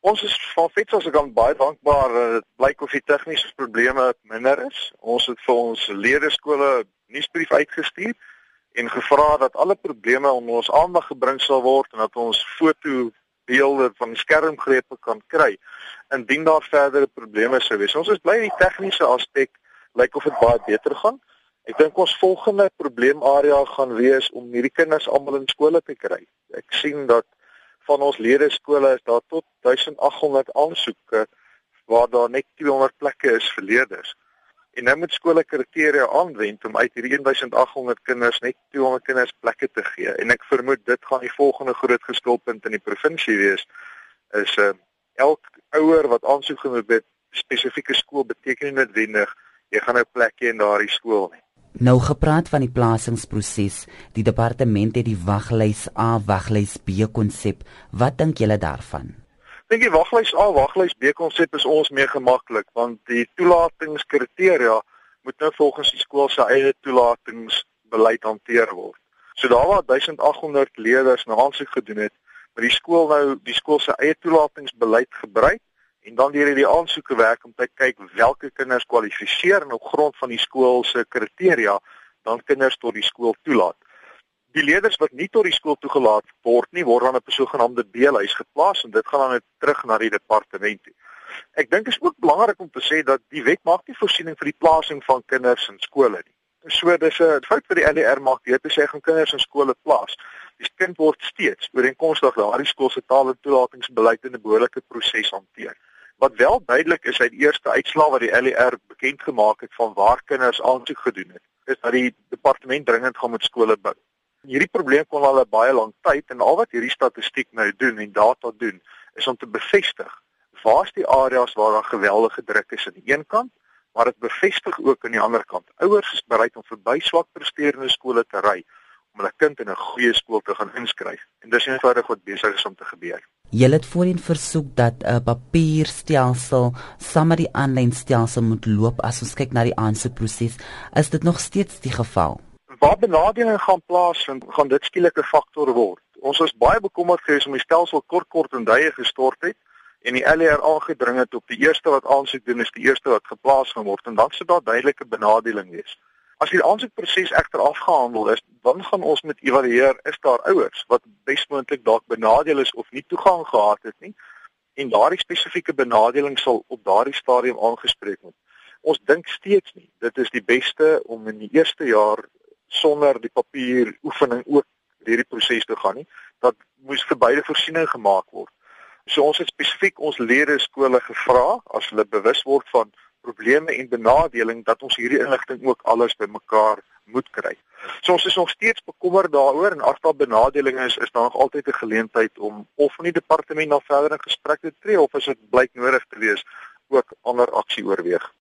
Ons is van Fets as ek aan baie dankbaar dat dit blyk of die tegniese probleme minder is. Ons het vir ons leerskole nuusbrief uitgestuur en gevra dat alle probleme onder ons aandag gebring sal word en dat ons foto beelde van skermgrepe kan kry indien daar verdere probleme sou wees. Ons is bly die tegniese aspek lyk of dit baie beter gaan. Ek dink ons volgende probleemarea gaan wees om hierdie kinders almal in skole te kry. Ek sien dat van ons lede skole is daar tot 1800 aansoeke waar daar net 200 plekke is vir leerders. En nou moet skole kriteria aanwend om uit hierdie 1800 kinders net 200 kinders plekke te gee. En ek vermoed dit gaan die volgende groot geskilpunt in die provinsie wees is uh, elk ouer wat aansoek genoem het spesifieke skool beteken nie noodwendig jy gaan nou plekke in daardie skool nie. Nou gepraat van die plasingsproses, die departement het die waglys A waglys B konsep. Wat dink julle daarvan? dink die waglys A waglys B konsep is ons meer gemaklik want die toelatingskriteria moet nou volgens die skool se eie toelatingsbeleid hanteer word. So daar waar 1800 leerders na aansoek gedoen het, moet die skool nou die skool se eie toelatingsbeleid gebruik en dan deur hierdie aansoeke werk om te kyk watter kinders kwalifiseer en op grond van die skool se kriteria dan kinders tot die skool toelaat die leerders wat nie tot die skool toegelaat word nie, word dan op 'n sogenaamde B-lys geplaas en dit gaan dan net terug na die departement toe. Ek dink dit is ook belangrik om te sê dat die wet maak nie voorsiening vir die plasing van kinders in skole nie. So dis 'n fout vir die LDR maak dit te sê gaan kinders in skole plaas. Die kind word steeds ooreenkomstig daardie skool se taal en toelatingsbeleid in 'n behoorlike proses hanteer. Wat wel duidelik is uit die eerste uitslae wat die LDR bekend gemaak het van waar kinders aansoek gedoen het, is dat die departement dringend gaan met skole bou. Hierdie probleem kon al 'n baie lang tyd en al wat hierdie statistiek nou doen en data doen is om te bevestig waar's die areas waar daar geweldige druk is aan die een kant, maar dit bevestig ook aan die ander kant. Ouers is bereid om verby swak presterende skole te ry om hulle kind in 'n goeie skool te gaan inskryf. En dis eenvoudig wat besig is om te gebeur. Julle het voorheen versoek dat 'n papierstelsel saam met die aanlyn stelsel moet loop as ons kyk na die aansoekproses. Is dit nog steeds die geval? waar benadeling gaan plaasvind, gaan dit skielik 'n faktor word. Ons is baie bekommerd gewees om die stelsel kort kort en duie gestort het en die LER aangedring het op die eerste wat aansoek doen is die eerste wat geplaas gaan word en dan sou daar duidelike benadeling wees. As die aansoekproses egter afgehandel is, dan gaan ons met evalueer is daar ouers wat besmoontlik dalk benadeel is of nie toegang gehad het nie en daardie spesifieke benadeling sal op daardie stadium aangespreek word. Ons dink steeds nie dit is die beste om in die eerste jaar sonder die papier oefening ook hierdie proses te gaan nie dat moes vir beide voorsiening gemaak word. So ons het spesifiek ons lede skole gevra as hulle bewus word van probleme en benadeling dat ons hierdie inligting ook alles bymekaar moet kry. So ons is nog steeds bekommerd daaroor en as daar benadeling is, is daar nog altyd 'n geleentheid om of van die departement na verdere gesprekke te tree of as dit blyk nodig te wees ook ander aksie oorweeg.